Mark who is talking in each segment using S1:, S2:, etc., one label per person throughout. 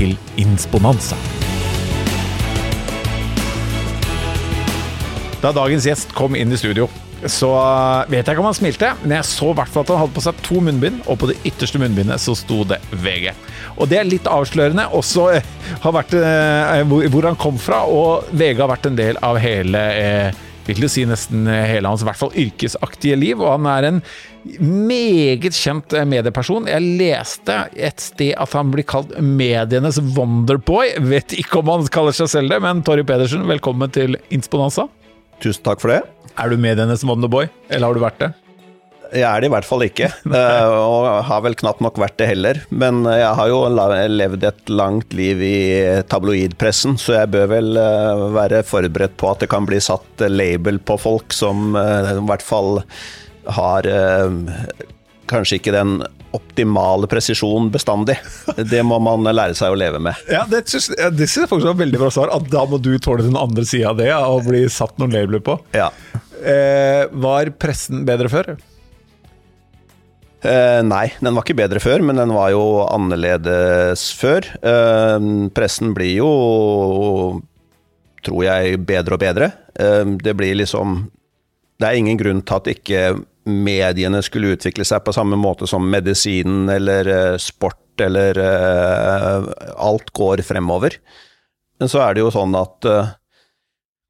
S1: til Insponanza. Da dagens gjest kom inn i studio, så vet jeg ikke om han smilte, men jeg så i hvert fall at han hadde på seg to munnbind, og på det ytterste munnbindet så sto det VG. Og det er litt avslørende også eh, har vært, eh, hvor, hvor han kom fra, og VG har vært en del av hele eh, vil jo si nesten hele hans i hvert fall yrkesaktige liv, og han er en meget kjent eh, medieperson. Jeg leste et sted at han blir kalt medienes Wonderboy. Vet ikke om han kaller seg selv det, men Torry Pedersen, velkommen til Insponanza.
S2: Tusen takk for det.
S1: Er du medienes Wonderboy, eller har du vært det?
S2: Jeg er det i hvert fall ikke, eh, og har vel knapt nok vært det heller. Men jeg har jo levd et langt liv i tabloidpressen, så jeg bør vel eh, være forberedt på at det kan bli satt label på folk som i hvert fall har kanskje ikke den optimale presisjon bestandig. Det må man lære seg å leve med.
S1: Ja, Det syns jeg faktisk var veldig bra svar. At da må du tåle den andre sida av det, og bli satt noen labeler på.
S2: Ja.
S1: Eh, var pressen bedre før?
S2: Eh, nei, den var ikke bedre før, men den var jo annerledes før. Eh, pressen blir jo, tror jeg, bedre og bedre. Eh, det blir liksom Det er ingen grunn til at ikke mediene skulle utvikle seg på samme måte som medisinen eller uh, sport eller uh, Alt går fremover. Men så er det jo sånn at uh,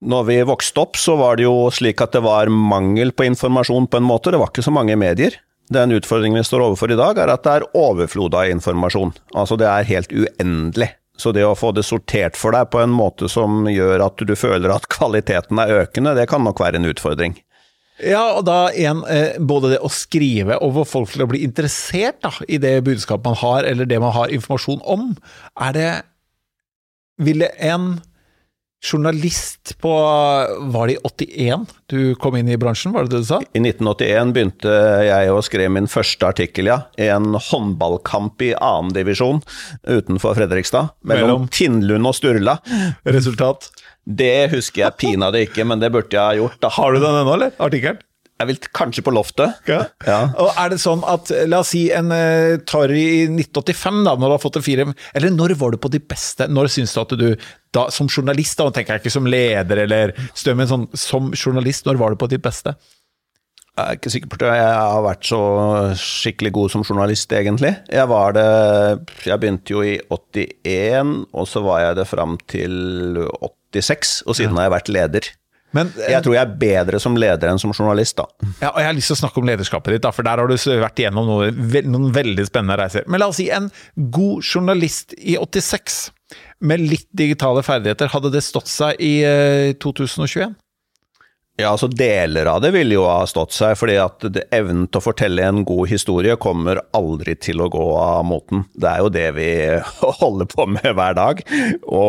S2: når vi vokste opp, så var det jo slik at det var mangel på informasjon på en måte. Det var ikke så mange medier. Den utfordringen vi står overfor i dag, er at det er overflod av informasjon. Altså det er helt uendelig. Så det å få det sortert for deg på en måte som gjør at du føler at kvaliteten er økende, det kan nok være en utfordring.
S1: Ja, og da igjen, eh, både det å skrive og få folk til å bli interessert da, i det budskapet man har, eller det man har informasjon om, er det Ville en journalist på Var det i 81 du kom inn i bransjen, var det det du sa?
S2: I 1981 begynte jeg å skrive min første artikkel, ja. En håndballkamp i annendivisjon utenfor Fredrikstad. Mellom, mellom Tindlund og Sturla.
S1: Resultat?
S2: Det husker jeg pinadø ikke, men det burde jeg ha gjort. Da.
S1: Har du den ennå, eller? Artikkelen?
S2: Jeg vil kanskje på loftet.
S1: Ja. ja. Og er det sånn at, la oss si en uh, Torry i 1985, da, når du har fått en fire Eller når var du på de beste? Når syns du at du, da, som journalist, da, nå tenker jeg ikke som leder eller støm, men sånn, som journalist, når var du på ditt beste?
S2: Jeg er ikke sikker på det. jeg har vært så skikkelig god som journalist, egentlig. Jeg var det Jeg begynte jo i 81, og så var jeg det fram til 86, og siden ja. har jeg vært leder. Men, jeg tror jeg er bedre som leder enn som journalist, da.
S1: Ja, og Jeg har lyst til å snakke om lederskapet ditt, da, for der har du vært igjennom noe, noen veldig spennende reiser. Men la oss si en god journalist i 86, med litt digitale ferdigheter, hadde det stått seg i 2021?
S2: Ja, altså Deler av det ville jo ha stått seg, fordi at evnen til å fortelle en god historie kommer aldri til å gå av moten. Det er jo det vi holder på med hver dag. Å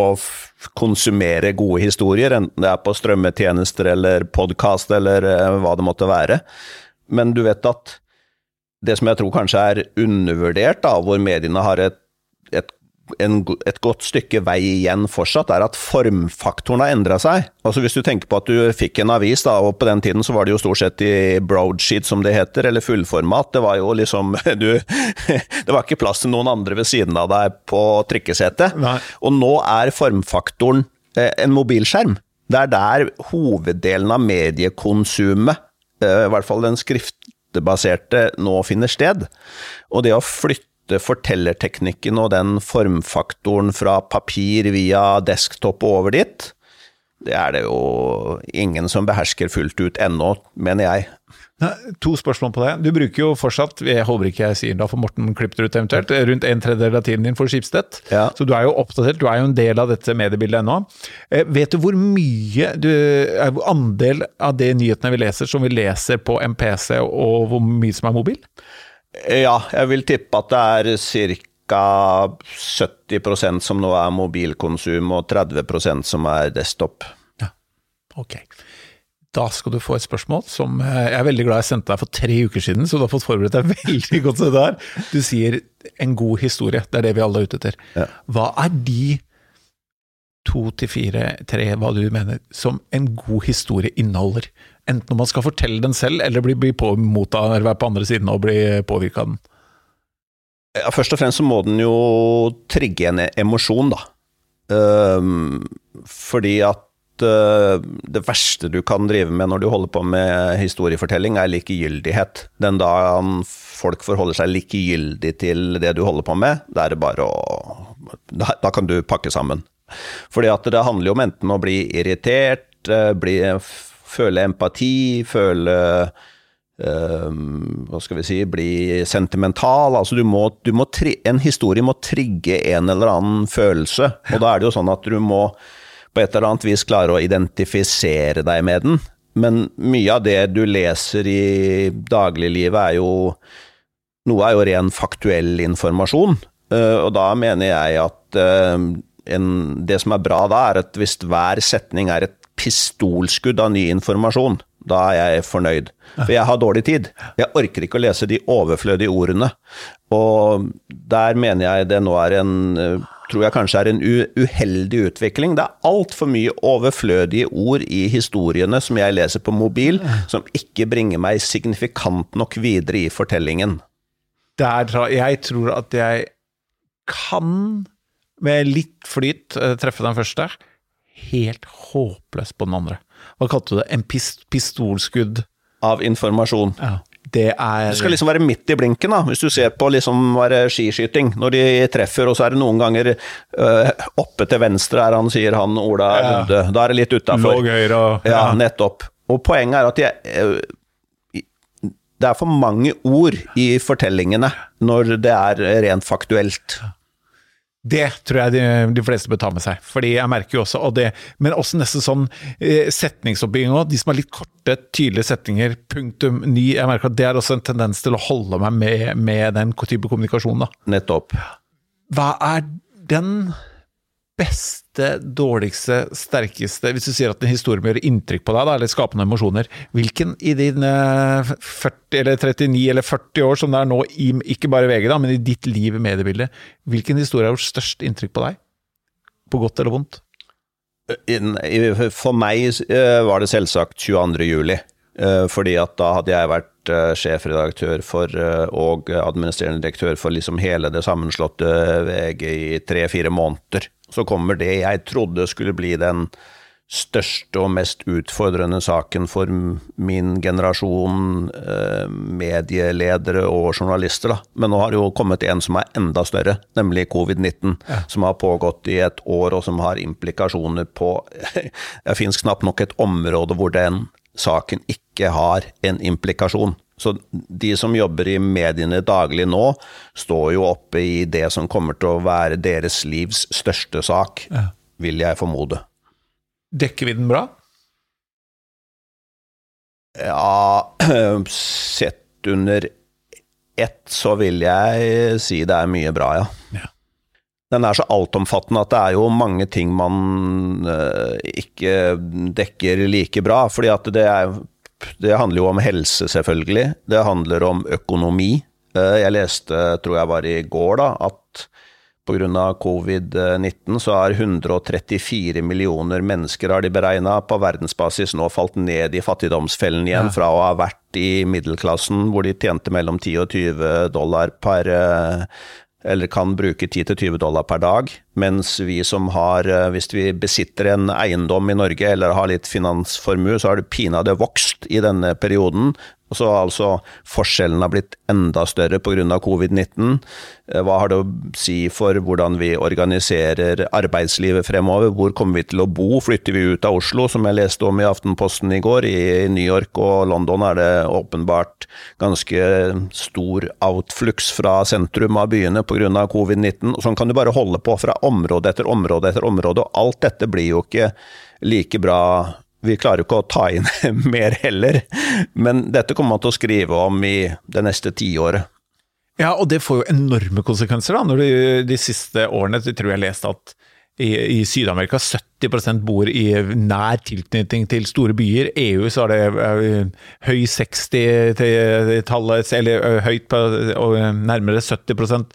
S2: konsumere gode historier, enten det er på strømmetjenester eller podkast eller eh, hva det måtte være. Men du vet at det som jeg tror kanskje er undervurdert, da, hvor mediene har et, et en, et godt stykke vei igjen fortsatt, er at formfaktoren har endra seg. Altså Hvis du tenker på at du fikk en avis, da, og på den tiden så var det jo stort sett i broadsheet som det heter, eller fullformat. Det var jo liksom du, Det var ikke plass til noen andre ved siden av deg på trikkesetet. Og nå er formfaktoren eh, en mobilskjerm. Det er der hoveddelen av mediekonsumet, eh, i hvert fall den skriftbaserte, nå finner sted. Og det å flytte fortellerteknikken og den formfaktoren fra papir via desktop og over dit, det er det jo ingen som behersker fullt ut ennå, mener jeg.
S1: To spørsmål på det. Du bruker jo fortsatt, jeg håper ikke jeg sier da, for Morten klippet ut eventuelt, rundt en tredjedel av tiden din for Skipstedt. Ja. Så du er jo oppdatert, du er jo en del av dette mediebildet ennå. Eh, vet du hvor mye du, andel av de nyhetene vi leser, som vi leser på en PC, og hvor mye som er mobil?
S2: Ja, jeg vil tippe at det er ca. 70% som nå er mobilkonsum, og 30% som er desktop.
S1: Ja, ok. Da skal du få et spørsmål som eh, jeg er veldig glad jeg sendte deg for tre uker siden, så du har fått forberedt deg veldig godt til det der. Du sier en god historie, det er det vi alle er ute etter.
S2: Ja.
S1: Hva er de to til fire, tre, hva du mener, som en god historie inneholder? Enten om man skal fortelle den selv, eller bli, bli på, motta, eller være på andre siden og bli påvirka av den.
S2: Ja, først og fremst så må den jo trigge en emosjon, da. Um, fordi at uh, det verste du kan drive med når du holder på med historiefortelling, er likegyldighet. Den dagen folk forholder seg likegyldig til det du holder på med, da er det bare å Da, da kan du pakke sammen. Fordi at det handler jo om enten å bli irritert, uh, bli, føle empati, føle uh, hva skal vi si, bli sentimental. Altså du må, du må en historie må trigge en eller annen følelse. Og da er det jo sånn at du må på et eller annet vis klare å identifisere deg med den. Men mye av det du leser i dagliglivet er jo Noe er jo ren faktuell informasjon, eh, og da mener jeg at eh, en, det som er bra da, er at hvis hver setning er et pistolskudd av ny informasjon, da er jeg fornøyd. For jeg har dårlig tid. Jeg orker ikke å lese de overflødige ordene. Og der mener jeg det nå er en tror jeg kanskje er en uheldig utvikling. Det er altfor mye overflødige ord i historiene som jeg leser på mobil, som ikke bringer meg signifikant nok videre i fortellingen.
S1: Der, jeg tror at jeg kan, med litt flyt, eh, treffe den første. Helt håpløst på den andre. Hva kalte du det? En pist pistolskudd?
S2: Av informasjon.
S1: Ja. Det er
S2: Du skal liksom være midt i blinken, da, hvis du ser på liksom være skiskyting. Når de treffer, og så er det noen ganger øh, oppe til venstre, er han, sier han Ola
S1: Ja.
S2: Da er det litt utafor.
S1: Låg høyre og
S2: Ja, nettopp. Og poenget er at jeg øh, Det er for mange ord i fortellingene når det er rent faktuelt.
S1: Det tror jeg de, de fleste bør ta med seg. Fordi jeg merker jo også og det, Men også nesten sånn eh, setningsoppbygging òg. De som har litt korte, tydelige setninger, punktum, ny Jeg merker at det er også en tendens til å holde meg med, med den type kommunikasjon, da.
S2: Nettopp.
S1: Hva er den beste, dårligste, sterkeste Hvis du sier at en historie må gjøre inntrykk på deg, da, eller skape noen emosjoner, hvilken i dine 40 eller 39 eller 40 år som det er nå, ikke bare VG, da, men i ditt liv i mediebildet, hvilken historie har gjort størst inntrykk på deg? På godt eller vondt?
S2: For meg eh, var det selvsagt 22. juli. Eh, Fordi at da hadde jeg vært eh, sjefredaktør for eh, og administrerende direktør for liksom hele det sammenslåtte VG i tre-fire måneder. Så kommer det jeg trodde skulle bli den største og mest utfordrende saken for min generasjon eh, medieledere og journalister. Da. Men nå har det jo kommet en som er enda større, nemlig covid-19. Som har pågått i et år, og som har implikasjoner på Det fins knapt nok et område hvor den saken ikke har en implikasjon. Så de som jobber i mediene daglig nå, står jo oppe i det som kommer til å være deres livs største sak,
S1: Ja.
S2: vil jeg formode.
S1: Dekker vi den bra?
S2: Ja, sett under ett så vil jeg si det er mye bra, ja.
S1: Ja.
S2: Den er så altomfattende at det er jo mange ting man eh, ikke dekker like bra. fordi at det, er, det handler jo om helse, selvfølgelig. Det handler om økonomi. Eh, jeg leste, tror jeg var i går, da, at pga. covid-19 så har 134 millioner mennesker, har de beregna, på verdensbasis nå falt ned i fattigdomsfellen igjen,
S1: Ja.
S2: fra å ha vært i middelklassen hvor de tjente mellom 10 og 20 dollar per eh, eller kan bruke 10-20 dollar per dag, mens vi som har, eh, hvis vi besitter en eiendom i Norge eller har litt finansformue, så har det pinadø vokst i denne perioden. Og så har altså forskjellen blitt enda større pga. covid-19. Eh, Hva har det å si for hvordan vi organiserer arbeidslivet fremover? Hvor kommer vi til å bo? Flytter vi ut av Oslo, som jeg leste om i Aftenposten i går? I New York og London er det åpenbart ganske stor outflux fra sentrum av byene pga. covid-19. Sånn kan du bare holde på fra område etter område etter område, og alt dette blir jo ikke like bra vi klarer jo ikke å ta inn mer heller, men dette kommer man til å skrive om i det neste tiåret.
S1: Ja, og det får jo enorme konsekvenser, da. Når du, de siste årene jeg tror jeg leste at i, i Syd-Amerika 70% bor i nær tilknytning til store byer. EU så er det uh, høy 60-tallet, eller uh, høyt på og nærmere 70 at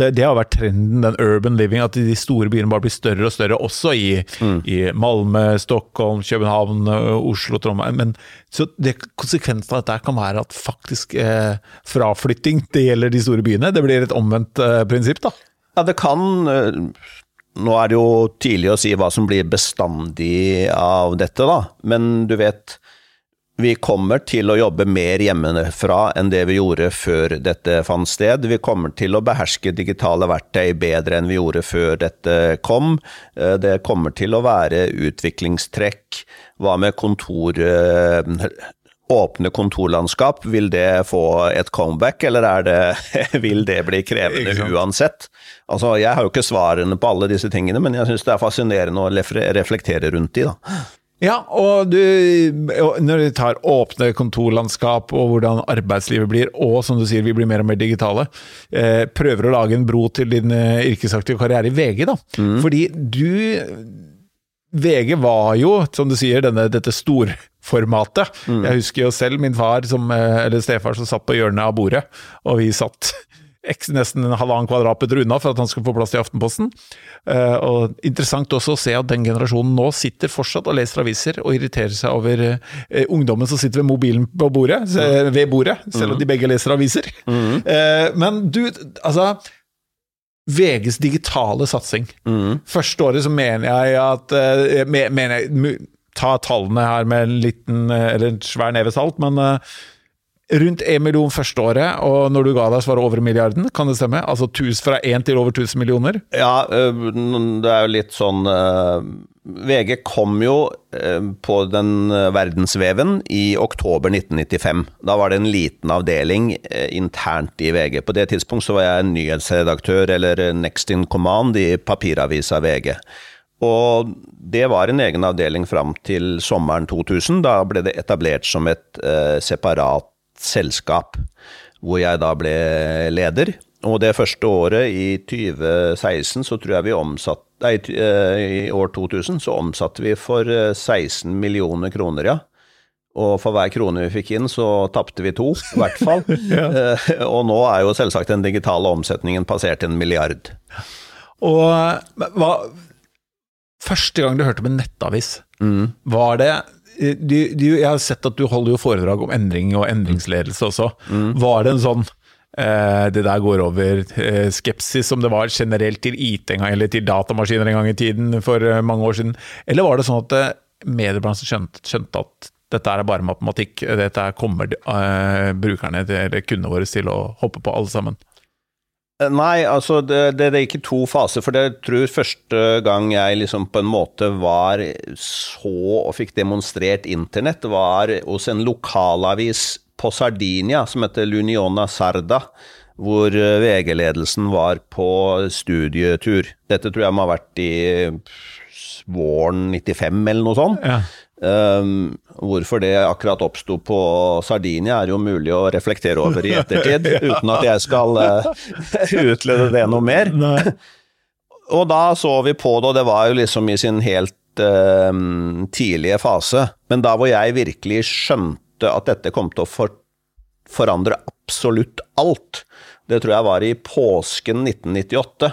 S1: det, det, har vært trenden, den urban living, at de store byene bare blir større og større, også i, mm. i Malmö, Stockholm, København, Oslo, Trondheim. Men så det, Konsekvensen av dette kan være at faktisk eh, fraflytting det gjelder de store byene. Det blir et omvendt eh, prinsipp, da.
S2: Ja, det kan nå er det jo tidlig å si hva som blir bestandig av dette, da. Men du vet, vi kommer til å jobbe mer hjemmefra enn det vi gjorde før dette fant sted. Vi kommer til å beherske digitale verktøy bedre enn vi gjorde før dette kom. Eh, det kommer til å være utviklingstrekk. Hva med kontor eh, åpne kontorlandskap, vil det få et comeback, eller det, vil det bli krevende uansett? Altså, jeg har jo ikke svarene på alle disse tingene, men jeg syns det er fascinerende å reflektere rundt de, da.
S1: Ja, og du, når du tar åpne kontorlandskap og hvordan arbeidslivet blir, og som du sier, vi blir mer og mer digitale, eh, prøver å lage en bro til din eh, yrkesaktive karriere i VG, da. Mm. Fordi du VG var jo, som du sier, denne, dette storformatet. Mm. Jeg husker jo selv min far, som, eh, eller stefar, som satt på hjørnet av bordet, og vi satt nesten en halvannen kvadratmeter unna for at han skulle få plass til Aftenposten. Uh, og Interessant også å se at den generasjonen nå sitter fortsatt og leser aviser og irriterer seg over uh, ungdommen som sitter ved mobilen på bordet, mm. ved bordet, selv om mm. de begge leser aviser. Mm. Men du, altså VGs digitale satsing. Mm. Første året så mener jeg at mener jeg, Ta tallene her med en liten eller en svær neve salt, men uh, rundt 1 million første året, og når du ga deg, så var det over milliarden, kan det stemme? Altså tus, fra 1 til over 1000 millioner?
S2: Ja, det er jo litt sånn VG kom jo på den verdensveven i oktober 1995. Da var det en liten avdeling internt i VG. På det tidspunkt så var jeg nyhetsredaktør, eller next in command, i papiravisa VG. Og det var en egen avdeling fram til sommeren 2000. Da ble det etablert som et eh, separat selskap, hvor jeg da ble leder. Og det første året, i 2016, så tror jeg vi omsatt Nei, eh, i år 2000 så omsatte vi for 16 eh, millioner kroner, ja. Og for hver krone vi fikk inn, så tapte vi to, i hvert fall. ja. Eh, og nå er jo selvsagt den digitale omsetningen passert en milliard.
S1: Og hva Første gang du hørte om en nettavis, mm. var det du, du, jeg har sett at du holder jo foredrag om endring og endringsledelse også. Mm. Var det en sånn eh, det der går over eh, skepsis som det var generelt til IT en gang, eller til datamaskiner en gang i tiden for eh, mange år siden? Eller var det sånn at eh, mediebransjen skjønte, skjønte, at dette er bare matematikk, dette kommer eh, brukerne eller kundene våre til å hoppe på alle sammen?
S2: Eh, nei, altså det, det, det, er ikke to faser. For jeg tror første gang jeg liksom på en måte var så og fikk demonstrert internett, var hos en lokalavis på Sardinia som heter Luniona Sarda. Hvor eh, VG-ledelsen var på studietur. Dette tror jeg må ha vært i våren 95 eller noe sånt. Ja. Um, hvorfor det akkurat oppsto på Sardinia, er jo mulig å reflektere over i ettertid, uten at jeg skal uh, utlede det noe mer. og da så vi på det, og det var jo liksom i sin helt uh, tidlige fase. Men da hvor jeg virkelig skjønte at dette kom til å for forandre absolutt alt, det tror jeg var i påsken 1998.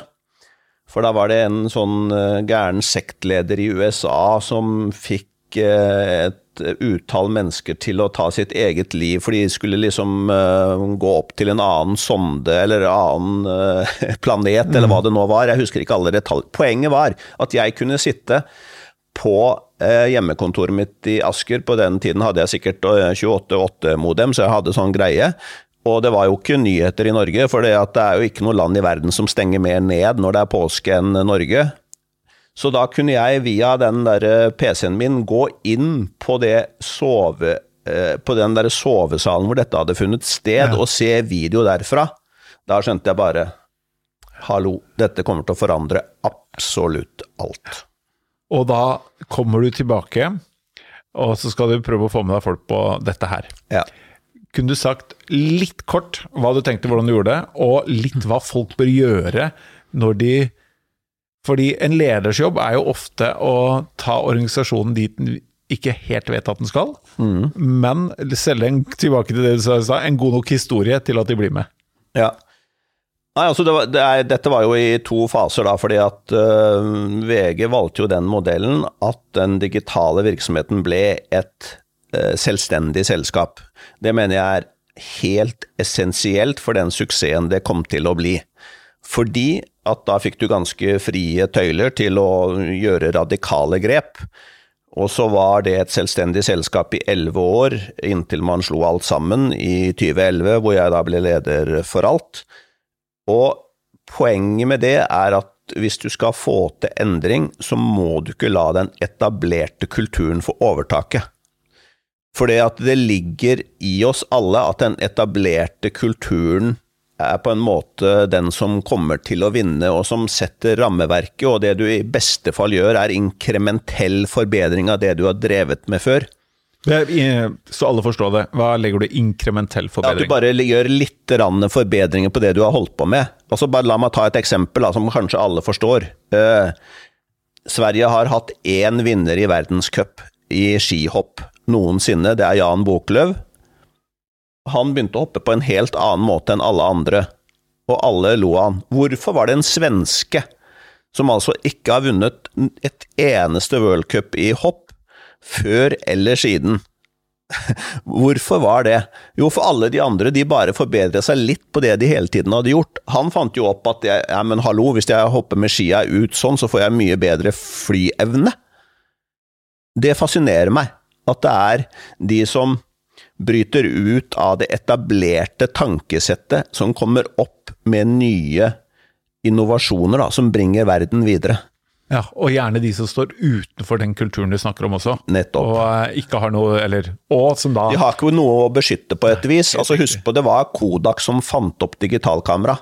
S2: For da var det en sånn uh, gæren sektleder i USA som fikk et utall mennesker til å ta sitt eget liv, for de skulle liksom uh, gå opp til en annen sonde eller annen uh, planet, eller hva det nå var. Jeg husker ikke alle detaljer. Poenget var at jeg kunne sitte på uh, hjemmekontoret mitt i Asker. På den tiden hadde jeg sikkert 28.8-modem, så jeg hadde sånn greie. Og det var jo ikke nyheter i Norge, for det er jo ikke noe land i verden som stenger mer ned når det er påske enn Norge. Så da kunne jeg via den der eh, PC-en min gå inn på, sove, eh, på den der sovesalen hvor dette hadde funnet sted, ja. og se video derfra. Da skjønte jeg bare Hallo, dette kommer til å forandre absolutt alt.
S1: Og da kommer du tilbake, og så skal du prøve å få med deg folk på dette her. Ja. kunne du sagt litt kort hva du tenkte, hvordan du gjorde det, og litt hva folk bør gjøre når de Fordi en ledersjobb er jo ofte å ta organisasjonen dit den ikke helt vet at den skal, mm. men selge en, tilbake til det du sa, en god nok historie til at de blir med.
S2: Ja. Nei, altså det var, det er, Dette var jo i to faser, da, fordi at uh, VG valgte jo den modellen at den digitale virksomheten ble et uh, selvstendig selskap. Det mener jeg er helt essensielt for den suksessen det kom til å bli. Fordi at da fikk du ganske frie tøyler til å gjøre radikale grep. Og så var det et selvstendig selskap i elleve år, inntil man slo alt sammen i 2011, hvor jeg da ble leder for alt. Og poenget med det er at hvis du skal få til endring, så må du ikke la den etablerte kulturen få overtaket. For det at det ligger i oss alle at den etablerte kulturen er på en måte den som kommer til å vinne, og som setter rammeverket, og det du i beste fall gjør, er inkrementell forbedring av det du har drevet med før.
S1: Så alle forstår det. Hva legger du inkrementell forbedring?
S2: Ja, at du bare gjør litt forbedringer på det du har holdt på med. Altså bare La meg ta et eksempel da, som kanskje alle forstår. Eh, Sverige har hatt én vinner i verdenscup i skihopp noensinne. Det er Jan Boklöv han begynte å hoppe på en helt annen måte enn alle andre, og alle lo av han. Hvorfor var det en svenske, som altså ikke har vunnet et eneste worldcup i hopp, før eller siden? Hvorfor var det? Jo, for alle de andre de bare forbedret seg litt på det de hele tiden hadde gjort. Han fant jo opp at jeg, ja, men hallo, hvis jeg hopper med skia ut sånn, så får jeg mye bedre flyevne. Det fascinerer meg at det er de som bryter ut av det etablerte tankesettet som kommer opp med nye innovasjoner da, som bringer verden videre.
S1: Ja, Og gjerne de som står utenfor den kulturen du snakker om også.
S2: Nettopp.
S1: Og uh, ikke har noe, eller, og som da
S2: De har ikke noe å beskytte på et vis. Altså Husk på det var Kodak som fant opp digitalkamera.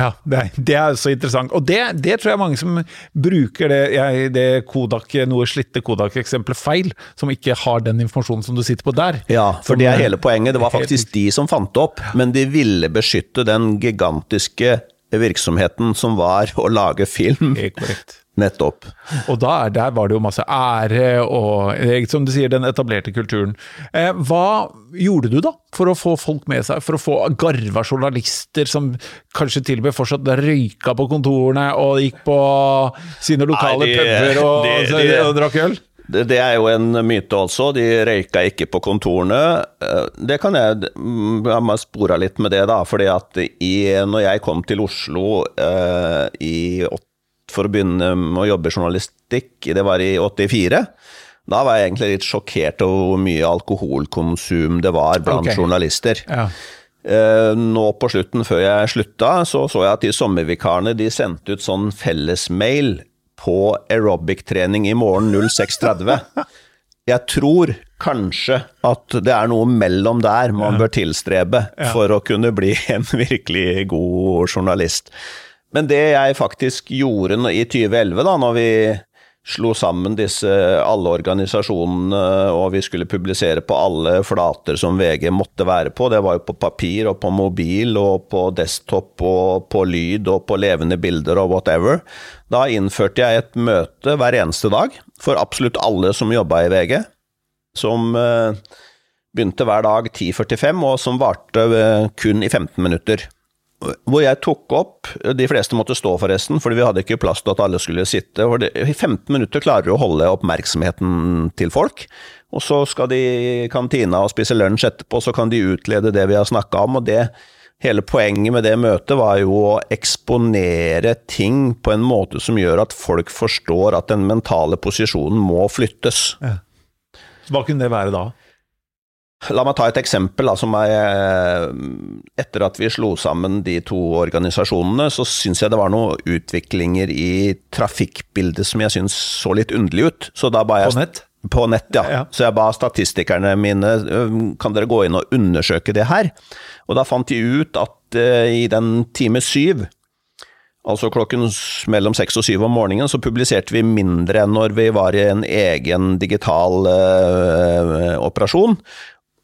S1: Ja. Det er, det er, så interessant. Og det, det, tror jeg mange som bruker det, jeg, det Kodak, noe slitte Kodak-eksempelet feil, som ikke har den informasjonen som du sitter på der.
S2: Ja, for det er hele poenget. Det var faktisk de som fant det opp, men de ville beskytte den gigantiske virksomheten som var å lage film.
S1: Helt korrekt.
S2: Nettopp.
S1: Og der, der var det jo masse ære og, eh, som du sier, den etablerte kulturen. Eh, hva gjorde du da for å få folk med seg, for å få garva journalister som kanskje til og med fortsatt røyka på kontorene og gikk på sine lokale puber og, de, de, og drakk øl?
S2: Det, det, er jo en myte også. De røyka ikke på kontorene. Eh, det kan jeg Jeg må spore litt med det, da. fordi at i, når jeg kom til Oslo eh, i for å begynne med å jobbe journalistikk, det var i 84. Da var jeg egentlig litt sjokkert over hvor mye alkoholkonsum det var blant okay. journalister. Ja. Eh, nå på slutten, før jeg slutta, så så jeg at de sommervikarene de sendte ut sånn fellesmail på aerobic-trening i morgen 06.30. Jeg tror kanskje at det er noe mellom der man bør tilstrebe for å kunne bli en virkelig god journalist. Men det jeg faktisk gjorde i 2011, da når vi slo sammen disse alle organisasjonene og vi skulle publisere på alle flater som VG måtte være på, det var jo på papir og på mobil og på desktop og på lyd og på levende bilder og whatever. Da innførte jeg et møte hver eneste dag for absolutt alle som jobba i VG, som eh, begynte hver dag 10.45 og som varte eh, kun i 15 minutter hvor jeg tok opp De fleste måtte stå, forresten, fordi vi hadde ikke plass til at alle skulle sitte. For I 15 minutter klarer du å holde oppmerksomheten til folk. Og så skal de i kantina og spise lunsj etterpå, så kan de utlede det vi har snakka om. og det Hele poenget med det møtet var jo å eksponere ting på en måte som gjør at folk forstår at den mentale posisjonen må flyttes. Ja.
S1: Hva kunne det være da?
S2: La meg ta et eksempel. Som er, eh, etter at vi slo sammen de to organisasjonene, så syns jeg det var noen utviklinger i trafikkbildet som jeg syns så litt underlig ut. Så da ba jeg,
S1: på nett?
S2: På nett, ja. ja. Så jeg ba statistikerne mine kan dere gå inn og undersøke det her. Og da fant de ut at uh, i den time syv, altså klokken mellom seks og syv om morgenen, så publiserte vi mindre enn når vi var i en egen digital uh, operasjon.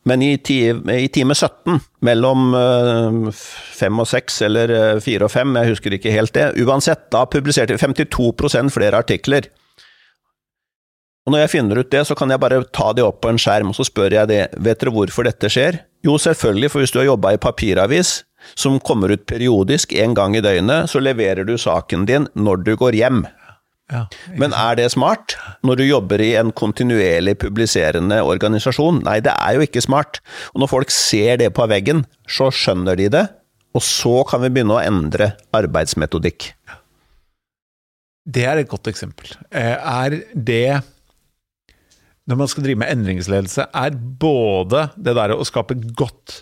S2: Men i, time 17, mellom eh, fem og seks eller eh, fire og fem, jeg husker ikke helt det, uansett, da publiserte vi 52% flere artikler. Og når jeg finner ut det, så kan jeg bare ta det opp på en skjerm, og så spør jeg det, vet dere hvorfor dette skjer? Jo, selvfølgelig, for hvis du har jobba i papiravis, som kommer ut periodisk en gang i døgnet, så leverer du saken din når du går hjem. Ja, Men er det smart når du jobber i en kontinuerlig publiserende organisasjon? Nei, det er jo ikke smart. Og når folk ser det på veggen, så skjønner de det, og så kan vi begynne å endre arbeidsmetodikk.
S1: Det er et godt eksempel. Eh, er det Når man skal drive med endringsledelse, er både det der å skape godt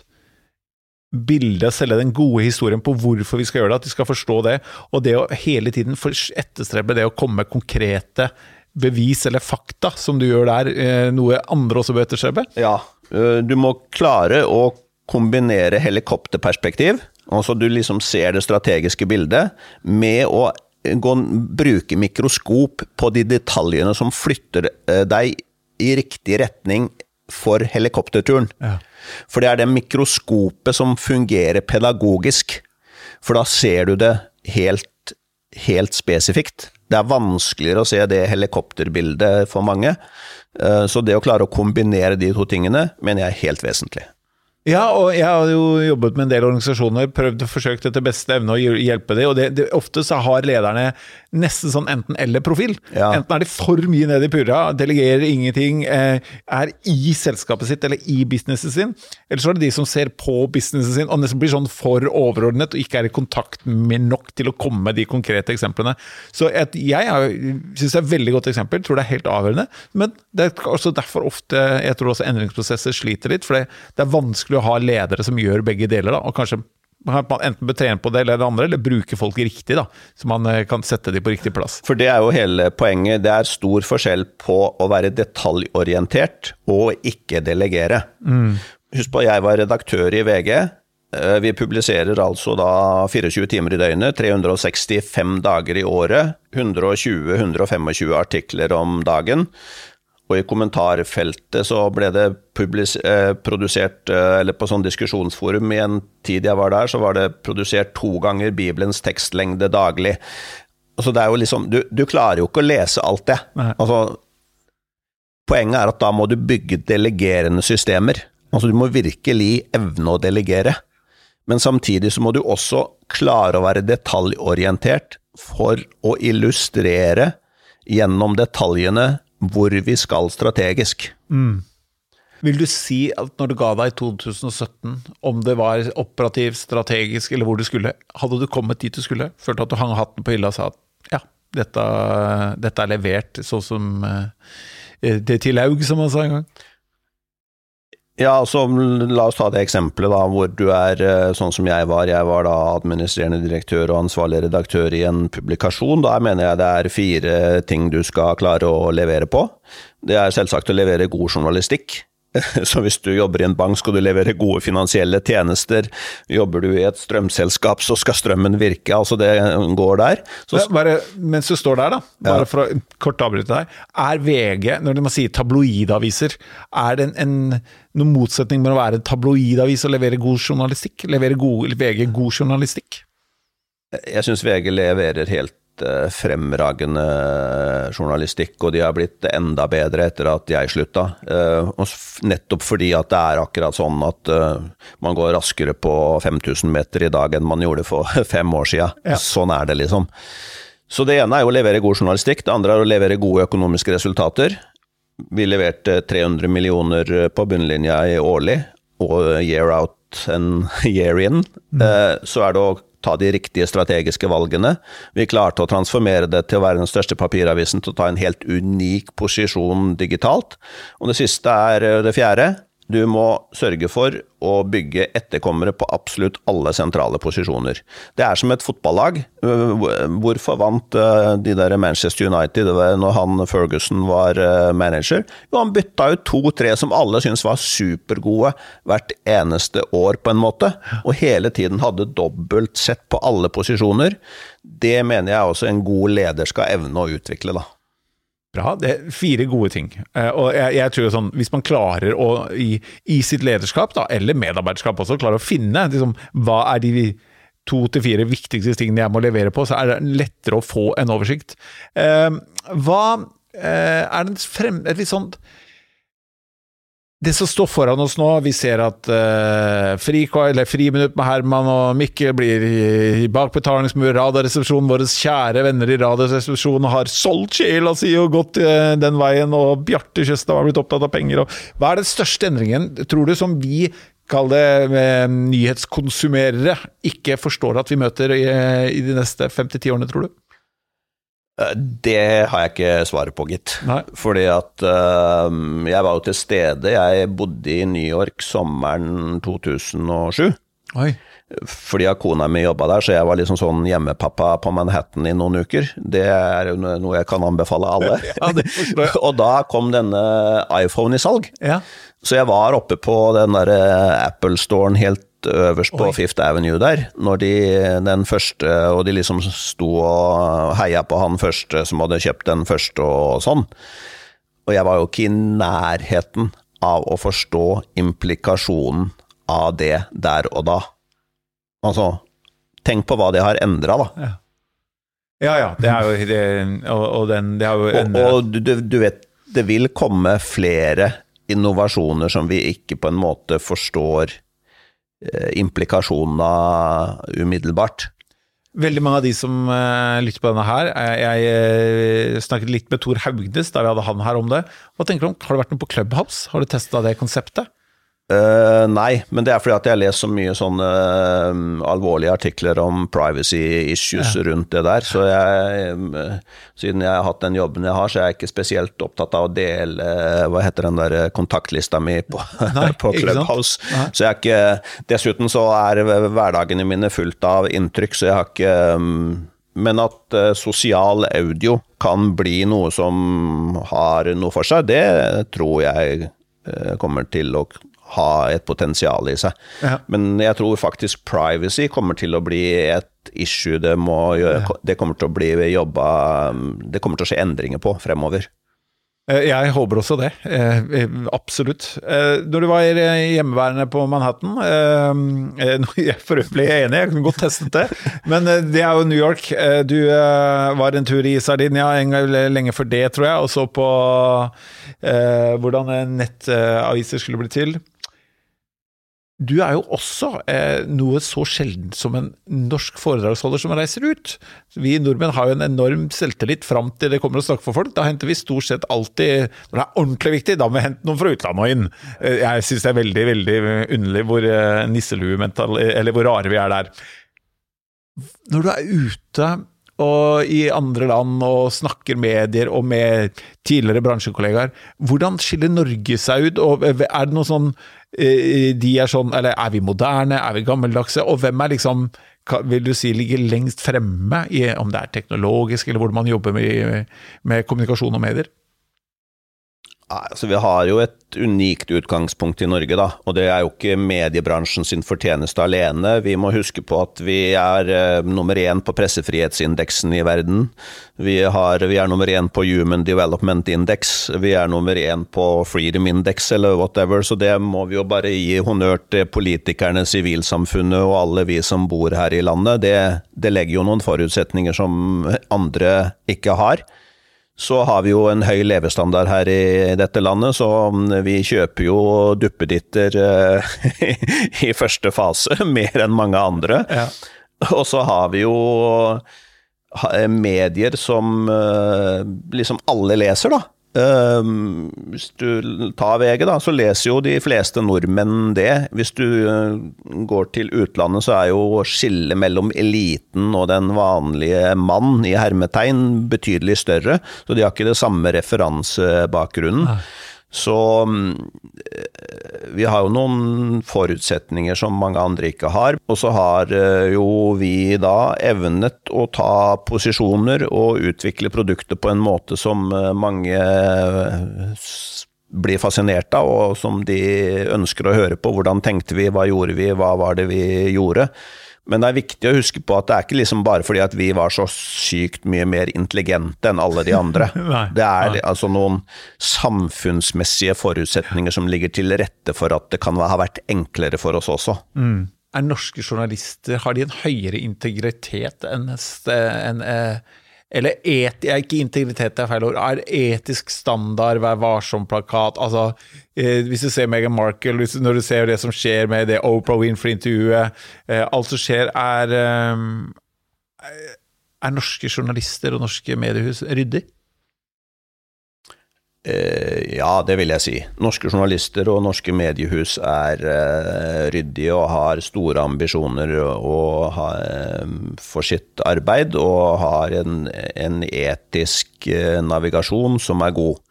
S1: bildet, selge den gode historien på hvorfor vi skal gjøre det, at de skal forstå det. Og det å hele tiden etterstrebe det å komme med konkrete bevis eller fakta, som du gjør der, eh, noe andre også bør etterstrebe?
S2: Ja, eh, du må klare å kombinere helikopterperspektiv, altså du liksom ser det strategiske bildet, med å gå, bruke mikroskop på de detaljene som flytter eh, deg i riktig retning for helikopterturen. Ja. For det er det mikroskopet som fungerer pedagogisk. For da ser du det helt, helt spesifikt. Det er vanskeligere å se det helikopterbildet for mange. Eh, så det å klare å kombinere de to tingene, mener jeg er helt vesentlig.
S1: Ja, og jeg har jo jobbet med en del organisasjoner, prøvd og forsøkt etter beste evne å hjelpe dem, og det, det, ofte så har lederne nesten sånn enten-eller-profil. Ja. Enten er de for mye nede i purra, delegerer ingenting, eh, er i selskapet sitt eller i businessen sin, eller så er det de som ser på businessen sin og nesten blir sånn for overordnet og ikke er i kontakt med nok til å komme med de konkrete eksemplene. Så et, jeg syns det er et veldig godt eksempel, tror det er helt avgjørende, men det er også derfor ofte jeg tror også endringsprosesser sliter litt, for det, det er vanskelig å ha ledere som gjør begge deler, da, og kanskje man enten bør trene på det eller det andre, eller bruke folk riktig, da, så man eh, kan sette dem på riktig plass.
S2: For det er jo hele poenget. Det er stor forskjell på å være detaljorientert og ikke delegere. Mm. Husk på, jeg var redaktør i VG. Eh, vi publiserer altså da 24 timer i døgnet, 365 dager i året, 120-125 artikler om dagen. Og i kommentarfeltet så ble det eh, produsert, eh, eller på sånn diskusjonsforum i en tid jeg var der, så var det produsert to ganger Bibelens tekstlengde daglig. Altså det er jo liksom, du, du klarer jo ikke å lese alt det. Altså, poenget er at da må du bygge delegerende systemer. Altså du må virkelig evne å delegere. Men samtidig så må du også klare å være detaljorientert for å illustrere gjennom detaljene hvor vi skal strategisk. Mm.
S1: Vil du si at når du ga deg i 2017, om det var operativt, strategisk eller hvor du skulle, hadde du kommet dit du skulle? Følte at du hang hatten på hylla og sa at ja, dette, dette er levert sånn som eh, det til laug, som man sa en gang?
S2: Ja, altså La oss ta det eksempelet da, hvor du er eh, sånn som jeg var. Jeg var da administrerende direktør og ansvarlig redaktør i en publikasjon. Da mener jeg det er fire ting du skal klare å levere på. Det er selvsagt å levere god journalistikk. Så hvis du jobber i en bank, skal du levere gode finansielle tjenester. Jobber du i et strømselskap, så skal strømmen virke. Altså, det går der.
S1: Så, bare, mens du står der, da, bare ja. for å kort avbryte deg. Er VG, når man sier tabloidaviser, er det en, en, noen motsetning mellom å være en tabloidavis og levere god journalistikk? Leverer VG god journalistikk?
S2: Jeg syns VG leverer helt fremragende journalistikk, og de har blitt enda bedre etter at jeg slutta. Eh, nettopp fordi at det er akkurat sånn at eh, man går raskere på 5000 meter i dag enn man gjorde for fem år sia. Ja. Sånn er det, liksom. Så det ene er å levere god journalistikk, det andre er å levere gode økonomiske resultater. Vi leverte 300 millioner på bunnlinja i årlig, og year out and year in. Mm. Så er det å ta de riktige strategiske valgene. Vi klarte å transformere det til å være den største papiravisen til å ta en helt unik posisjon digitalt. Og det siste er eh, det fjerde. Du må sørge for å bygge etterkommere på absolutt alle sentrale posisjoner. Det er som et fotballag. Hvorfor vant eh, de der Manchester United når han Ferguson var eh, manager? Jo, han bytta ut to-tre som alle syntes var supergode hvert eneste år, på en måte. Og hele tiden hadde dobbelt sett på alle posisjoner. Det mener jeg også en god leder skal evne å utvikle, da.
S1: Bra. Det er fire gode ting. Eh, og jeg, jeg tror sånn, Hvis man klarer å i, i sitt lederskap, da, eller medarbeiderskap også, klarer å finne liksom, hva er de to til fire viktigste tingene jeg må levere på, så er det lettere å få en oversikt. Eh, hva eh, er den frem, et litt sånt det som står foran oss nå, vi ser at uh, fri, Friminutt med Herman og Mikkel blir i, bakbetalingsmur. Radioresepsjonen, våre kjære venner i Radioresepsjonen har solgt sjela si og gått uh, den veien, og Bjarte Tjøstad har blitt opptatt av penger. Og, hva er den største endringen, tror du, som vi kall det uh, nyhetskonsumerere, ikke forstår at vi møter i, i de neste fem til ti årene, tror du?
S2: Eh, det har jeg ikke svaret på, gitt. Nei. Fordi at uh, jeg var jo til stede. Jeg bodde i New York sommeren 2007. Oi. Fordi at kona mi jobba der, så jeg var liksom sånn hjemmepappa på Manhattan i noen uker. Det er jo noe jeg kan anbefale alle. Ja, og da kom denne iPhone i salg. Ja. Så jeg var oppe på den der Apple-storen helt øverst på Oi. Fifth Avenue der, når de den første Og de liksom sto og heia på han første som hadde kjøpt den første og sånn. Og jeg var jo ikke i nærheten av å forstå implikasjonen av det der og da. Altså, tenk på hva det har endra, da.
S1: Ja. ja ja, det er jo det, og, og den det har jo
S2: endra Og, og du, du vet, det vil komme flere innovasjoner som vi ikke på en måte forstår implikasjonene umiddelbart.
S1: Veldig mange av de som uh, lytter på denne her, jeg, jeg snakket litt med Tor Haugnes da vi hadde han her om det. Hva tenker du om, Har du vært noe på Clubhouse? Har du testa det konseptet?
S2: Uh, nei, men det er fordi at jeg har lest så mye sånne uh, alvorlige artikler om privacy issues ja. rundt det der. Så jeg, uh, siden jeg har hatt den jobben jeg har, så er jeg ikke spesielt opptatt av å dele hva heter den der kontaktlista mi på, nei, på Clubhouse. Så jeg er ikke Dessuten så er hverdagene mine fullt av inntrykk, så jeg har ikke um, men at sosial audio kan bli noe som har noe for seg, det tror jeg kommer til å ha et potensial i seg. Ja. Men jeg tror faktisk privacy kommer til å bli et issue det, må, ja. det kommer til å bli jobba Det kommer til å skje endringer på fremover.
S1: Eh, jeg håper også det. Eh, eh, absolutt. Når du var hjemmeværende på Manhattan Jeg for øvrig er enig, jeg kunne godt testet det. Men det er jo New York. Du var en tur i Sardinia en gang lenge før det, tror jeg, og så på hvordan nettaviser skulle bli til. Du er jo også eh, noe så sjeldent som en norsk foredragsholder som reiser ut. Vi nordmenn har jo en enorm selvtillit fram til det kommer å snakke for folk. Da henter vi stort sett alltid Når det er ordentlig viktig, da må vi hente noen fra utlandet og inn. Eh, jeg syns det er veldig, veldig underlig hvor eh, nisseluemental Eller hvor rare vi er der. Når du er ute og i andre land og snakker medier og med tidligere bransjekollegaer, hvordan skiller Norge seg ut? Og er det noe sånn Eh, de er sånn Eller er vi moderne, er vi gammeldagse? Og hvem er liksom vil du si ligger lengst fremme, i, om det er teknologisk eller hvordan man jobber med, med kommunikasjon og medier?
S2: Altså, vi har jo et unikt utgangspunkt i Norge, da. Og det er jo ikke mediebransjen sin fortjeneste alene. Vi må huske på at vi er uh, nummer én på pressefrihetsindeksen i verden. Vi, har, vi, er nummer én på Human Development Index. Vi er nummer én på Freedom Index eller whatever. Så det må vi jo bare gi honnør til politikerne, sivilsamfunnet og alle vi som bor her i landet. Det, det legger jo noen forutsetninger som andre ikke har så har vi jo en høy levestandard her i dette landet, så vi kjøper jo duppeditter eh, i første fase, mer enn mange andre. Ja. Og så har vi jo medier som eh, liksom alle leser, da. Uh, hvis du tar VG, da, så leser jo de fleste nordmenn det. Hvis du uh, går til utlandet, så er jo skillet mellom eliten og den vanlige mann i hermetegn betydelig større. Så de har ikke det samme referansebakgrunnen. Nei. Så eh, vi har jo noen forutsetninger som mange andre ikke har. Og så har eh, jo vi da evnet å ta posisjoner og utvikle produkter på en måte som eh, mange blir fascinert av, og som de ønsker å høre på. Hvordan tenkte vi, hva gjorde vi, hva var det vi gjorde? Men det er viktig å huske på at det er ikke liksom bare fordi at vi var så sykt mye mer intelligente enn alle de andre.
S1: Nei,
S2: det er
S1: nei.
S2: altså noen samfunnsmessige forutsetninger som ligger til rette for at det kan ha vært enklere for oss også.
S1: Er norske journalister har de en høyere integritet enn st- enn, eh, Eller et, ikke integritet er feil ord. Er etisk standard, Vær varsom-plakat altså, eh, Hvis du ser Meghan Markle, hvis, når du ser det som skjer med det Oprah Winfrey-intervjuet eh, Alt som skjer, er eh, Er norske journalister og norske mediehus ryddig?
S2: Eh, ja, det vil jeg si. Norske journalister og norske mediehus er eh, ryddige og har store ambisjoner eh, for sitt arbeid, og har en, en etisk navigasjon som er god.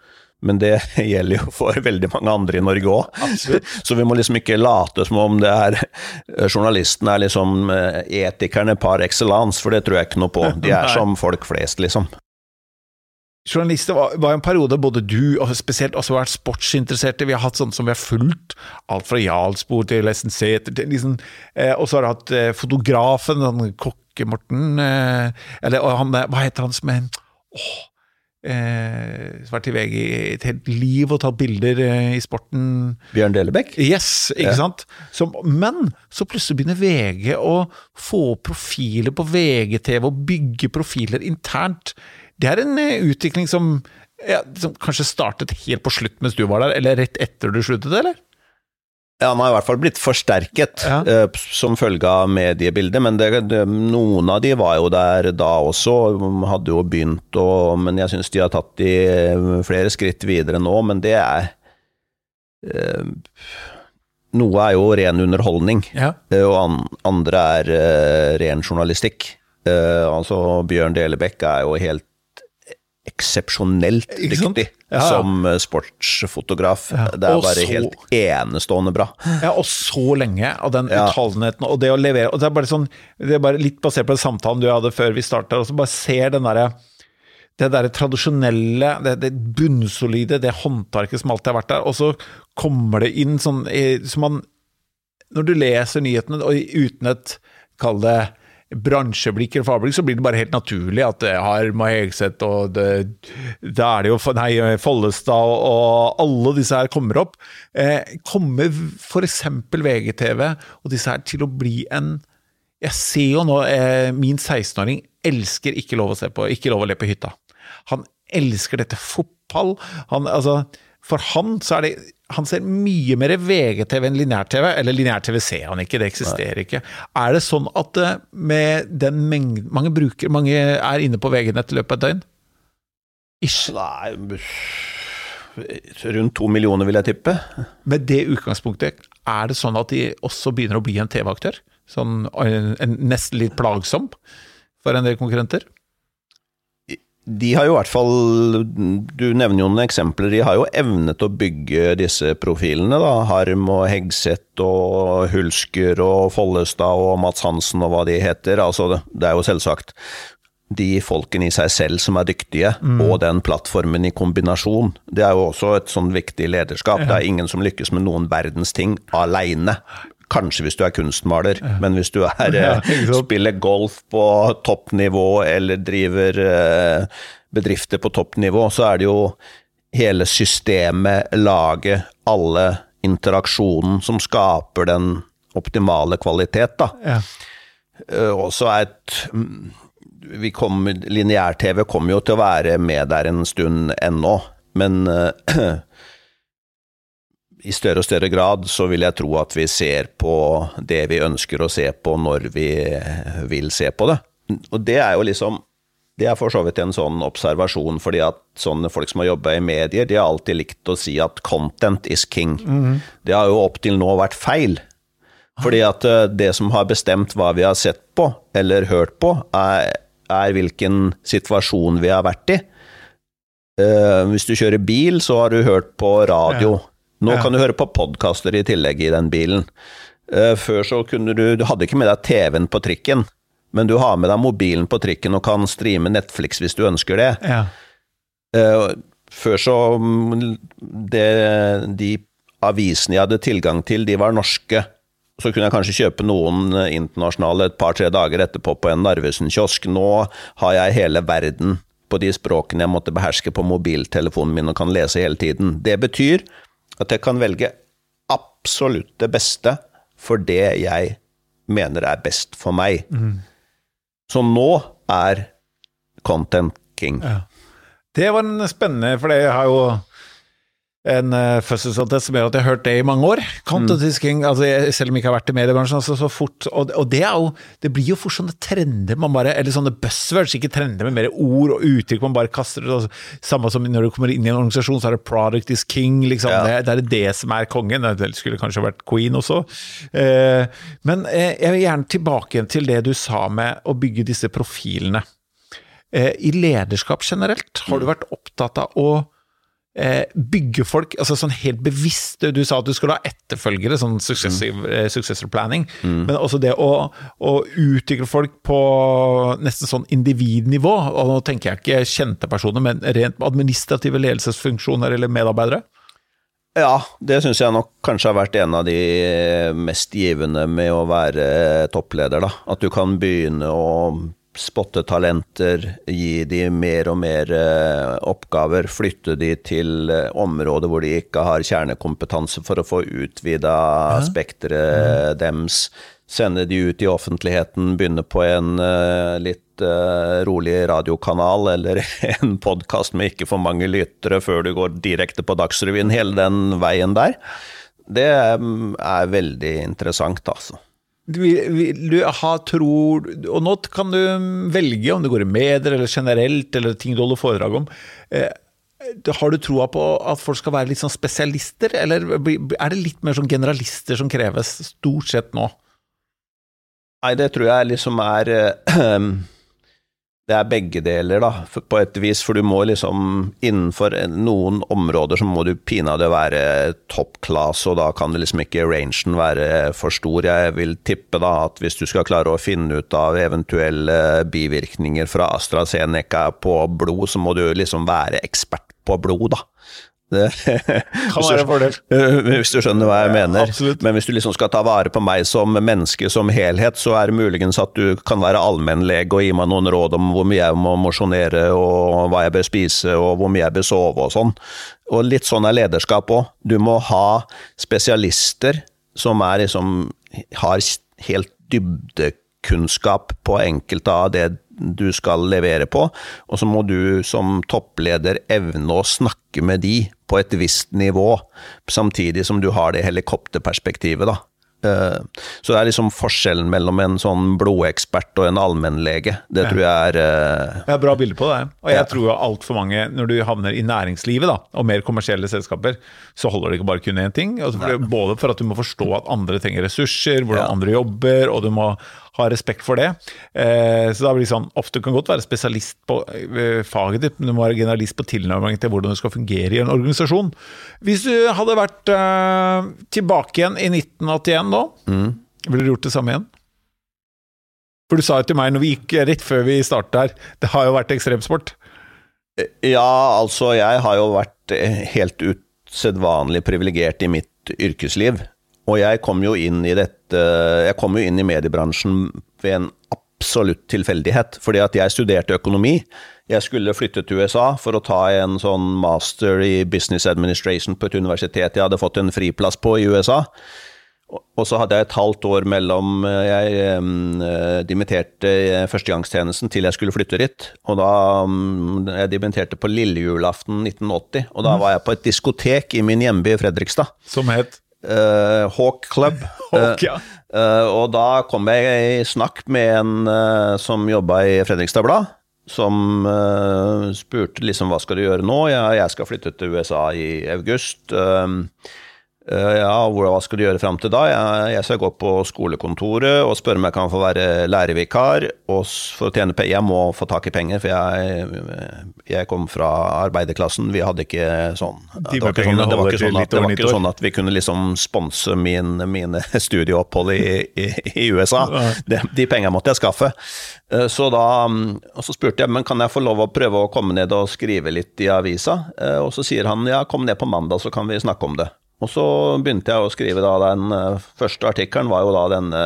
S2: Men det gjelder jo for veldig mange andre i Norge òg. Så vi må liksom ikke late som om det er journalistene er liksom etikerne par excellence, for det tror jeg ikke noe på. De er som folk flest, liksom.
S1: Journalister var, var en periode både du og spesielt også vært sportsinteresserte. Vi har hatt sånn som vi har fulgt. Alt fra Jarlsborg til Lessen Sæter til liksom eh, Og så har du hatt eh, fotografen, han Kokke-Morten eh, Eller han, eh, hva heter han som er Åh eh, Som har vært i VG i et helt liv og tatt bilder eh, i sporten.
S2: Bjørn Delebekk?
S1: Yes, ikke
S2: Ja.
S1: sant? Som, men så plutselig begynner VG å få profiler på VGTV og bygge profiler internt. Det er en eh, utvikling som, ja, som kanskje startet helt på slutt mens du var der, eller rett etter du sluttet, eller?
S2: Ja, han har i hvert fall blitt forsterket
S1: Ja.
S2: uh, som følge av mediebildet, men det, det, noen av de var jo der da også, hadde jo begynt å Men jeg syns de har tatt de eh, flere skritt videre nå, men det er uh, Noe er jo ren underholdning,
S1: Ja.
S2: uh, og an, andre er ren journalistikk. Altså Bjørn Delebekk er jo helt eksepsjonelt dyktig
S1: Ja, ja.
S2: som eh, sportsfotograf.
S1: Ja.
S2: Det er
S1: Og
S2: bare
S1: så-
S2: helt enestående bra.
S1: Ja, og så lenge, og den
S2: Ja.
S1: utholdenheten, og det å levere og Det er bare sånn, det er bare litt basert på den samtalen du hadde før vi starta, og så bare ser den derre det der tradisjonelle, det, det bunnsolide, det håndverket som alltid har vært der, og så kommer det inn sånn som man Når du leser nyhetene og uten et, kall det bransjeblikk eller fagblikk, så blir det bare helt naturlig at det har Mai Hegseth og det, det, er det jo nei, Follestad og, og alle disse her kommer opp. Eh, kommer f.eks. VGTV og disse her til å bli en Jeg ser jo nå eh, min 16-åring elsker ikke lov å se på, ikke lov å le på hytta. Han elsker dette fotball. Han, altså, for han så er det Han ser mye mer VGTV enn lineær-TV. Eller lineær-TV ser han ikke, det eksisterer ikke. Er det sånn at eh, med den mengden Mange bruker, mange er inne på VG-nett i løpet av et døgn? Ish.
S2: Nei, rundt to millioner vil jeg tippe.
S1: Med det utgangspunktet, er det sånn at de også begynner å bli en TV-aktør? Sånn en, nesten litt plagsom for en del konkurrenter?
S2: De har jo i hvert fall, du nevner jo noen eksempler, de har jo evnet å bygge disse profilene. da, Harm og Hegseth og Hulsker og Follestad og Mats Hansen og hva de heter. altså Det, er jo selvsagt de folkene i seg selv som er dyktige, og den plattformen i kombinasjon. Det er jo også et sånn viktig lederskap. Det er ingen som lykkes med noen verdens ting aleine. Kanskje hvis du er kunstmaler, men hvis du er,
S1: Ja,
S2: eh, spiller golf på toppnivå eller driver eh, bedrifter på toppnivå, så er det jo hele systemet, laget, alle interaksjonen som skaper den optimale kvalitet, da.
S1: Ja.
S2: Og så er et mm, Lineær-TV kommer jo til å være med der en stund ennå, men eh, i større og større grad så vil jeg tro at vi ser på det vi ønsker å se på når vi vil se på det. Og det er jo liksom Det er for så vidt en sånn observasjon, fordi at sånne folk som har jobba i medier, de har alltid likt å si at 'content is king'. Det har jo opp til nå vært feil. Fordi at eh, det som har bestemt hva vi har sett på, eller hørt på, er, er hvilken situasjon vi har vært i. Uh, hvis du kjører bil, så har du hørt på radio. Nå
S1: Ja.
S2: kan du høre på podkaster i tillegg i den bilen. Eh, før så kunne du Du hadde ikke med deg TV-en på trikken, men du har med deg mobilen på trikken og kan streame Netflix hvis du ønsker det.
S1: Ja.
S2: Eh, Før så mm, det, De avisene jeg hadde tilgang til, de var norske. Så kunne jeg kanskje kjøpe noen internasjonale et par-tre dager etterpå på en Narvesen-kiosk. Nå har jeg hele verden på de språkene jeg måtte beherske på mobiltelefonen min og kan lese hele tiden. Det betyr at jeg kan velge absolutt det beste for det jeg mener er best for meg. Mm. Så nå er content king. Ja.
S1: Det var en spennende, for det har jo en uh, fødselsattest som gjør at jeg har hørt det i mange år. Content-tisking, mm. altså, selv om jeg ikke har vært i mediebransjen. Altså, så fort, og, og, det er jo Det blir jo fort sånne trender man bare Eller sånne buzzwords, ikke trender, men mer ord og uttrykk man bare kaster. Altså, samme som når du kommer inn i en organisasjon, så er det 'product is king'. Liksom. Ja. Det, det, er det som er kongen. Det skulle kanskje vært queen også. Uh, men uh, jeg vil gjerne tilbake igjen til det du sa med å bygge disse profilene. I lederskap generelt, har du mm. vært opptatt av å Eh, bygge folk altså sånn helt bevisst Du sa at du skulle ha etterfølgere, sånn successor mm. planning. Mm. Men også det å, å, utvikle folk på nesten sånn individnivå. Og nå tenker jeg ikke kjente personer, men rent administrative ledelsesfunksjoner eller medarbeidere.
S2: Ja, det syns jeg nok kanskje har vært en av de mest givende med å være toppleder. da. At du kan begynne å spotte talenter, gi de mer og mer eh, oppgaver, flytte de til eh, områder hvor de ikke har kjernekompetanse for å få utvida ja. spekteret mm. dems. Sende de ut i offentligheten, begynne på en uh, litt rolig radiokanal eller en podkast med ikke for mange lyttere før du går direkte på Dagsrevyen. Hele den veien der. Det um, er veldig interessant, altså.
S1: Du ha tro Og nå kan du velge om det går i medier eller generelt, eller ting du holder foredrag om. Eh, har du troa på at folk skal være litt sånn spesialister, eller er det litt mer sånn generalister som kreves, stort sett nå?
S2: Nei, det tror jeg liksom er det er begge deler, da, på et vis. For du må liksom Innenfor noen områder så må du pinadø være top class, og da kan det liksom ikke rangen være for stor. Jeg vil tippe da at hvis du skal klare å finne ut av eventuelle bivirkninger fra AstraZeneca på blod, så må du liksom være ekspert på blod, da.
S1: Det, kan være en fordel.
S2: Hvis du skjønner hva jeg mener. Absolutt. Men hvis du liksom skal ta vare på meg som menneske som helhet, så er det muligens at du kan være allmennlege og gi meg noen råd om hvor mye jeg må mosjonere, og hva jeg bør spise, og hvor mye jeg bør sove og sånn. Og litt sånn er lederskap òg. Du må ha spesialister som er liksom har helt dybdekunnskap på enkelte av det du skal levere på, og så må du som toppleder evne å snakke med de på et visst nivå, samtidig som du har det helikopterperspektivet, da. Eh, så det er liksom forskjellen mellom en sånn blodekspert og en allmennlege. Det tror jeg er uh...
S1: Jeg har bra bilde på det. Og jeg ja. tror jo altfor mange, når du havner i næringslivet da, og mer kommersielle selskaper, så holder det ikke bare kun én ting. Altså, både for at du må forstå at andre trenger ressurser, hvordan ja. andre jobber, og du må ha respekt for det. Eh, så da blir det sånn, Ofte kan godt være spesialist på eh, faget ditt, men du må være generalist på tilnærmingen til hvordan du skal fungere i en organisasjon. Hvis du hadde vært eh, tilbake igjen i 1981 nå, mm. ville du gjort det samme igjen? For du sa jo til meg når vi gikk rett før vi startet her, det har jo vært ekstremsport.
S2: Ja, altså jeg har jo vært helt usedvanlig privilegert i mitt yrkesliv. Og jeg kom jo inn i dette Jeg kom jo inn i mediebransjen ved en absolutt tilfeldighet. Fordi at jeg studerte økonomi. Jeg skulle flytte til USA for å ta en sånn master i business administration på et universitet jeg hadde fått en friplass på i USA. Og så hadde jeg et halvt år mellom eh, jeg um, dimitterte førstegangstjenesten til jeg skulle flytte dit. Og da um, Jeg dimitterte på lillejulaften 1980, og da mm. var jeg på et diskotek i min hjemby Fredrikstad.
S1: Som het?
S2: Uh, Hawk Club.
S1: Hawk, ja.
S2: uh, og da kom jeg i snakk med en uh, som jobba i Fredrikstad Blad. Som spurte liksom hva skal du gjøre nå? Ja, jeg skal flytte til USA i august. Uh, ja, hva skal du gjøre fram til da? Jeg, skal gå på skolekontoret og spørre om jeg kan få være lærervikar. For å tjene penger, jeg må få tak i penger, for jeg, jeg kom fra arbeiderklassen. Vi hadde ikke sånn Det var ikke sånn, det var ikke sånn, at, var ikke sånn at vi kunne liksom sponse min, mine studieopphold i, i, i USA. De, de pengene måtte jeg skaffe. Eh, så da og så spurte jeg men kan jeg få lov å prøve å komme ned og skrive litt i avisa. Eh, og så sier han ja, kom ned på mandag, så kan vi snakke om det. Og så begynte jeg å skrive da den eh, første artikkelen, var jo da denne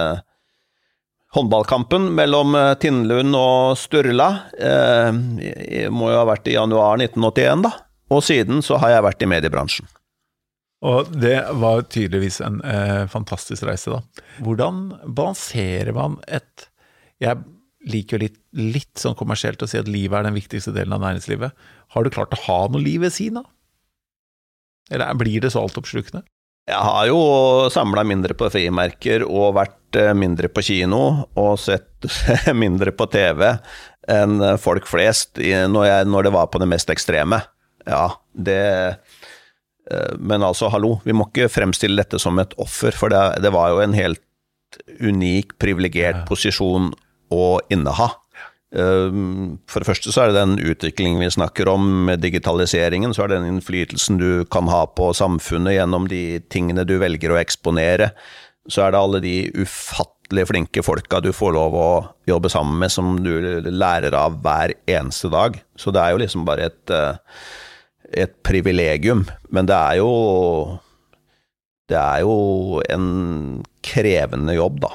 S2: håndballkampen mellom eh, Tindlund og Sturla. Eh, må jo ha vært i januar 1981, da. Og siden så har jeg vært i mediebransjen.
S1: Og det var tydeligvis en eh, fantastisk reise, da. Hvordan balanserer man et Jeg liker jo litt, litt sånn kommersielt å si at livet er den viktigste delen av næringslivet. Har du klart å ha noe liv ved siden av? Eller blir det så altoppslukende?
S2: Jeg har jo samla mindre på frimerker og vært eh, mindre på kino og sett mindre på TV enn folk flest når, jeg, når det var på det mest ekstreme. Ja, det eh, Men altså, hallo, vi må ikke fremstille dette som et offer, for det, det var jo en helt unik, privilegert posisjon å inneha. Ehm, for det første så er det den utviklingen vi snakker om med digitaliseringen, så er det den innflytelsen du kan ha på samfunnet gjennom de tingene du velger å eksponere. Så er det alle de ufattelig flinke folka du får lov å jobbe sammen med, som du lærer av hver eneste dag. Så det er jo liksom bare et, eh, et privilegium. Men det er jo Det er jo en krevende jobb, da.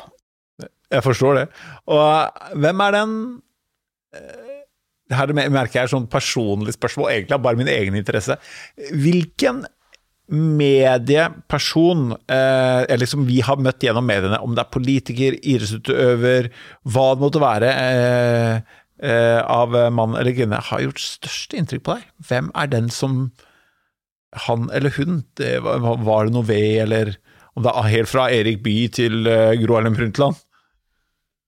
S1: Jeg forstår det. Og hvem er den eh, her merker jeg er sånn personlig spørsmål, egentlig bare min egen interesse. Hvilken medieperson eh, som vi har møtt gjennom mediene, om det er politiker, idrettsutøver, hva det måtte være eh, eh, av mann eller kvinne, har gjort størst inntrykk på deg? Hvem er den som han eller hun? Det, var det noe ved, eller om det er helt fra Erik Bye til uh, Gro Harlem Brundtland?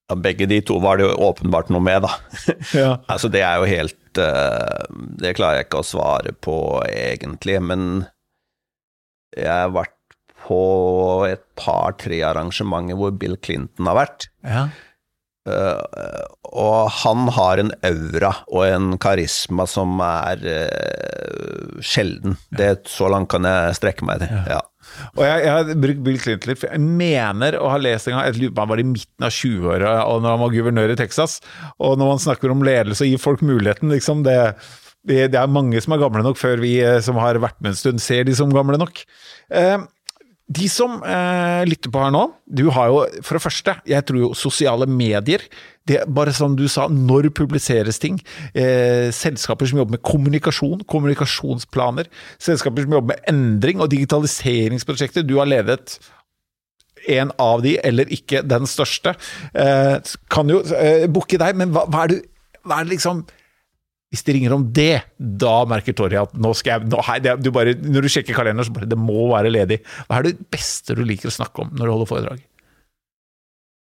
S2: Ja, begge de to var det jo åpenbart noe med, da. Ja. altså, det er jo helt uh, Det klarer jeg ikke å svare på, egentlig, men jeg har vært på et par-tre arrangementer hvor Bill Clinton har vært.
S1: Ja.
S2: Uh, og han har en aura og en karisma som er uh, sjelden. Det, så langt kan jeg strekke meg til. Ja.
S1: Og jeg, jeg, har brukt Bill Clinton litt, for jeg mener å ha lest en gang Jeg lurer på han var i midten av 20-åra når han var guvernør i Texas. Og når man snakker om ledelse og gir folk muligheten, liksom det, det, er mange som er gamle nok før vi eh, som har vært med en stund, ser de som gamle nok. Eh, de som eh, lytter på her nå, du har jo for det første, jeg tror jo sosiale medier det er Bare som du sa, når publiseres ting? Eh, selskaper som jobber med kommunikasjon, kommunikasjonsplaner. Selskaper som jobber med endring og digitaliseringsprosjekter. Du har ledet en av de, eller ikke den største. Eh, kan jo eh, booke deg, men hva, hva, er du, hva er det liksom hvis de ringer om det, da merker Torje at nå skal jeg nå, hei, det, du bare, Når du sjekker kalenderen, så bare Det må være ledig. Hva er det beste du liker å snakke om når du holder foredrag?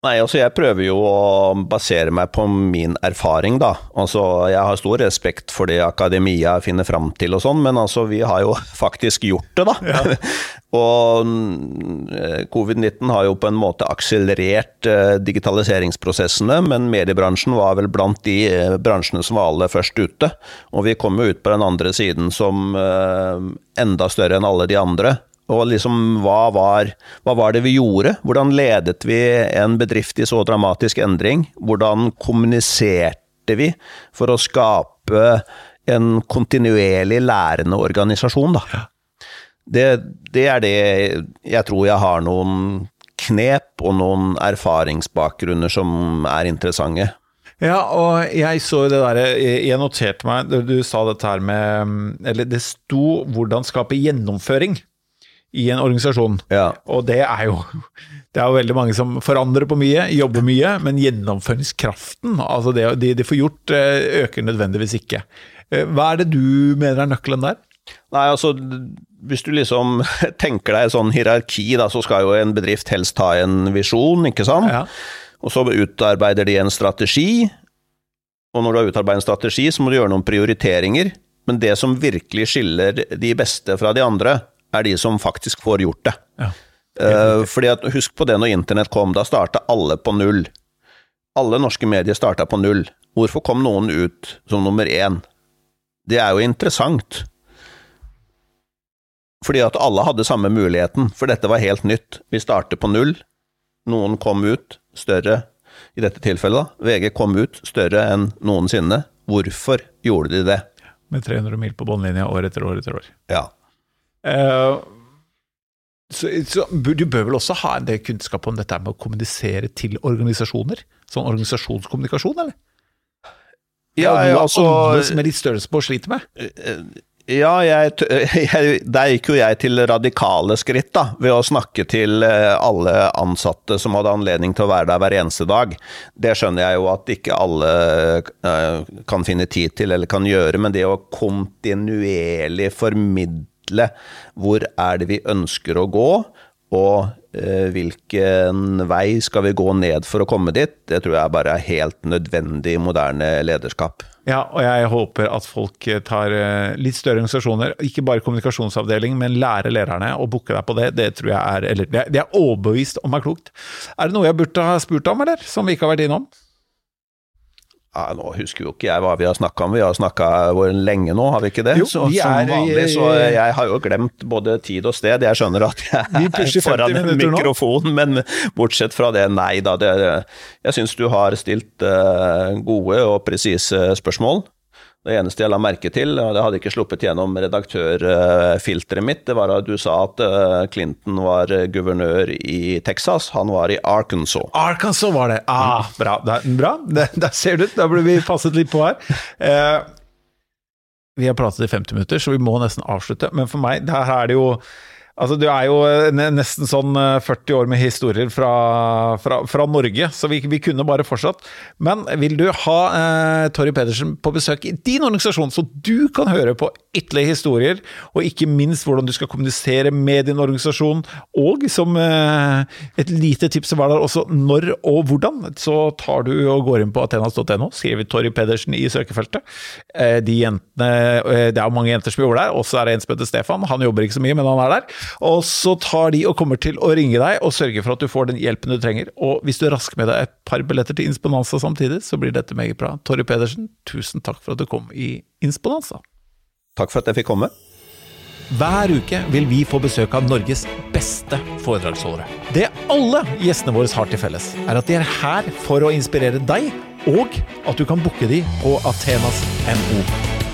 S2: Nei, altså jeg prøver jo å basere meg på min erfaring, da. Altså jeg har stor respekt for det akademia finner fram til og sånn, men altså vi har jo faktisk gjort det, da. Ja. og mm, covid-19 har jo på en måte akselerert eh, digitaliseringsprosessene, men mediebransjen var vel blant de eh, bransjene som var aller først ute. Og vi kom jo ut på den andre siden som eh, enda større enn alle de andre. Og liksom, hva var, hva var, det vi gjorde? Hvordan ledet vi en bedrift i så dramatisk endring? Hvordan kommuniserte vi for å skape en kontinuerlig lærende organisasjon, da? Det, det er det jeg tror jeg har noen knep og noen erfaringsbakgrunner som er interessante.
S1: Ja, og jeg så det derre Jeg noterte meg Du sa dette her med Eller det sto 'hvordan skape gjennomføring' i en organisasjon.
S2: Ja.
S1: Og det er jo det er jo veldig mange som forandrer på mye, jobber mye, men gjennomføringskraften, altså det de, de får gjort, eh, øker nødvendigvis ikke. Eh, hva er det du mener er nøkkelen der?
S2: Nei, altså hvis du liksom tenker deg et sånn hierarki, da, så skal jo en bedrift helst ha en visjon, ikke sant? Ja. Og så utarbeider de en strategi, og når du har utarbeidet en strategi, så må du gjøre noen prioriteringer. Men det som virkelig skiller de beste fra de andre, er de som faktisk får gjort det. Ja. Uh, fordi at, Husk på det når internett kom, da starta alle på null. Alle norske medier starta på null. Hvorfor kom noen ut som nummer én? Det er jo interessant. Fordi at alle hadde samme muligheten, for dette var helt nytt. Vi starter på null. Noen kom ut større, i dette tilfellet, da. VG kom ut større enn noensinne. Hvorfor gjorde de det?
S1: Med 300 mil på båndlinja år etter år etter år.
S2: Ja.
S1: Uh, Så, så du bør vel også ha en del kunnskap om dette med å kommunisere til organisasjoner? Sånn organisasjonskommunikasjon, eller?
S2: Ja,
S1: ja, ja
S2: altså
S1: alle som er litt størrelse på sliter med.
S2: Ja, jeg, jeg, der gikk jo jeg til radikale skritt, da, ved å snakke til eh, alle ansatte som hadde anledning til å være der hver eneste dag. Det skjønner jeg jo at ikke alle kan finne tid til eller kan gjøre, men det å kontinuerlig formidle hvor er det vi ønsker å gå, og uh, hvilken vei skal vi gå ned for å komme dit, det tror jeg bare er helt nødvendig moderne lederskap.
S1: Ja, og jeg håper at folk tar eh, litt større organisasjoner, ikke bare kommunikasjonsavdeling, men lærer lærerne å booke deg på det. Det tror jeg er eller det er overbevist om er klokt. Er det noe jeg burde ha spurt om, eller? Som vi ikke har vært innom?
S2: Ja, nå husker jo ikke jeg hva vi har snakka om, vi har snakka lenge nå, har vi ikke det?
S1: Jo,
S2: så,
S1: vi
S2: som
S1: er,
S2: vanlig, så jeg har jo glemt både tid og sted. Jeg skjønner at jeg er foran mikrofonen, men bortsett fra det, nei da. Det, jeg syns du har stilt uh, gode og presise spørsmål. Det eneste jeg la merke til, og det hadde ikke sluppet gjennom redaktørfilteret mitt, det var at du sa at eh, Clinton var guvernør i Texas, han var i Arkansas.
S1: Arkansas var det! Ah, bra. bra. Der ser du, da ble vi passet litt på her. Eh, vi har pratet i 50 minutter, så vi må nesten avslutte. Men for meg, der er det jo Altså, Du er jo nesten sånn 40 år med historier fra, fra, fra Norge, så vi, vi, kunne bare fortsatt. Men vil du ha eh, Torry Pedersen på besøk i din organisasjon, så du kan høre på ytterligere historier, og ikke minst hvordan du skal kommunisere med din organisasjon, og som eh, et lite tips var der også når og hvordan, så tar du og går inn på atenas.no, skriver Torry Pedersen i søkefeltet. Eh, de jentene, eh, Det er mange jenter som jobber der, også er det en som heter Stefan. Han jobber ikke så mye, men han er der. Og så tar de og kommer til å ringe deg og sørge for at du får den hjelpen du trenger. Og hvis du rasker med deg et par billetter til Insponanza samtidig, så blir dette meget bra. Torry Pedersen, tusen takk for at du kom i Insponanza.
S2: Takk for at jeg fikk komme.
S1: Hver uke vil vi få besøk av Norges beste foredragsholdere. Det alle gjestene våre har til felles, er at de er her for å inspirere deg, og at du kan booke de på Athenas NO.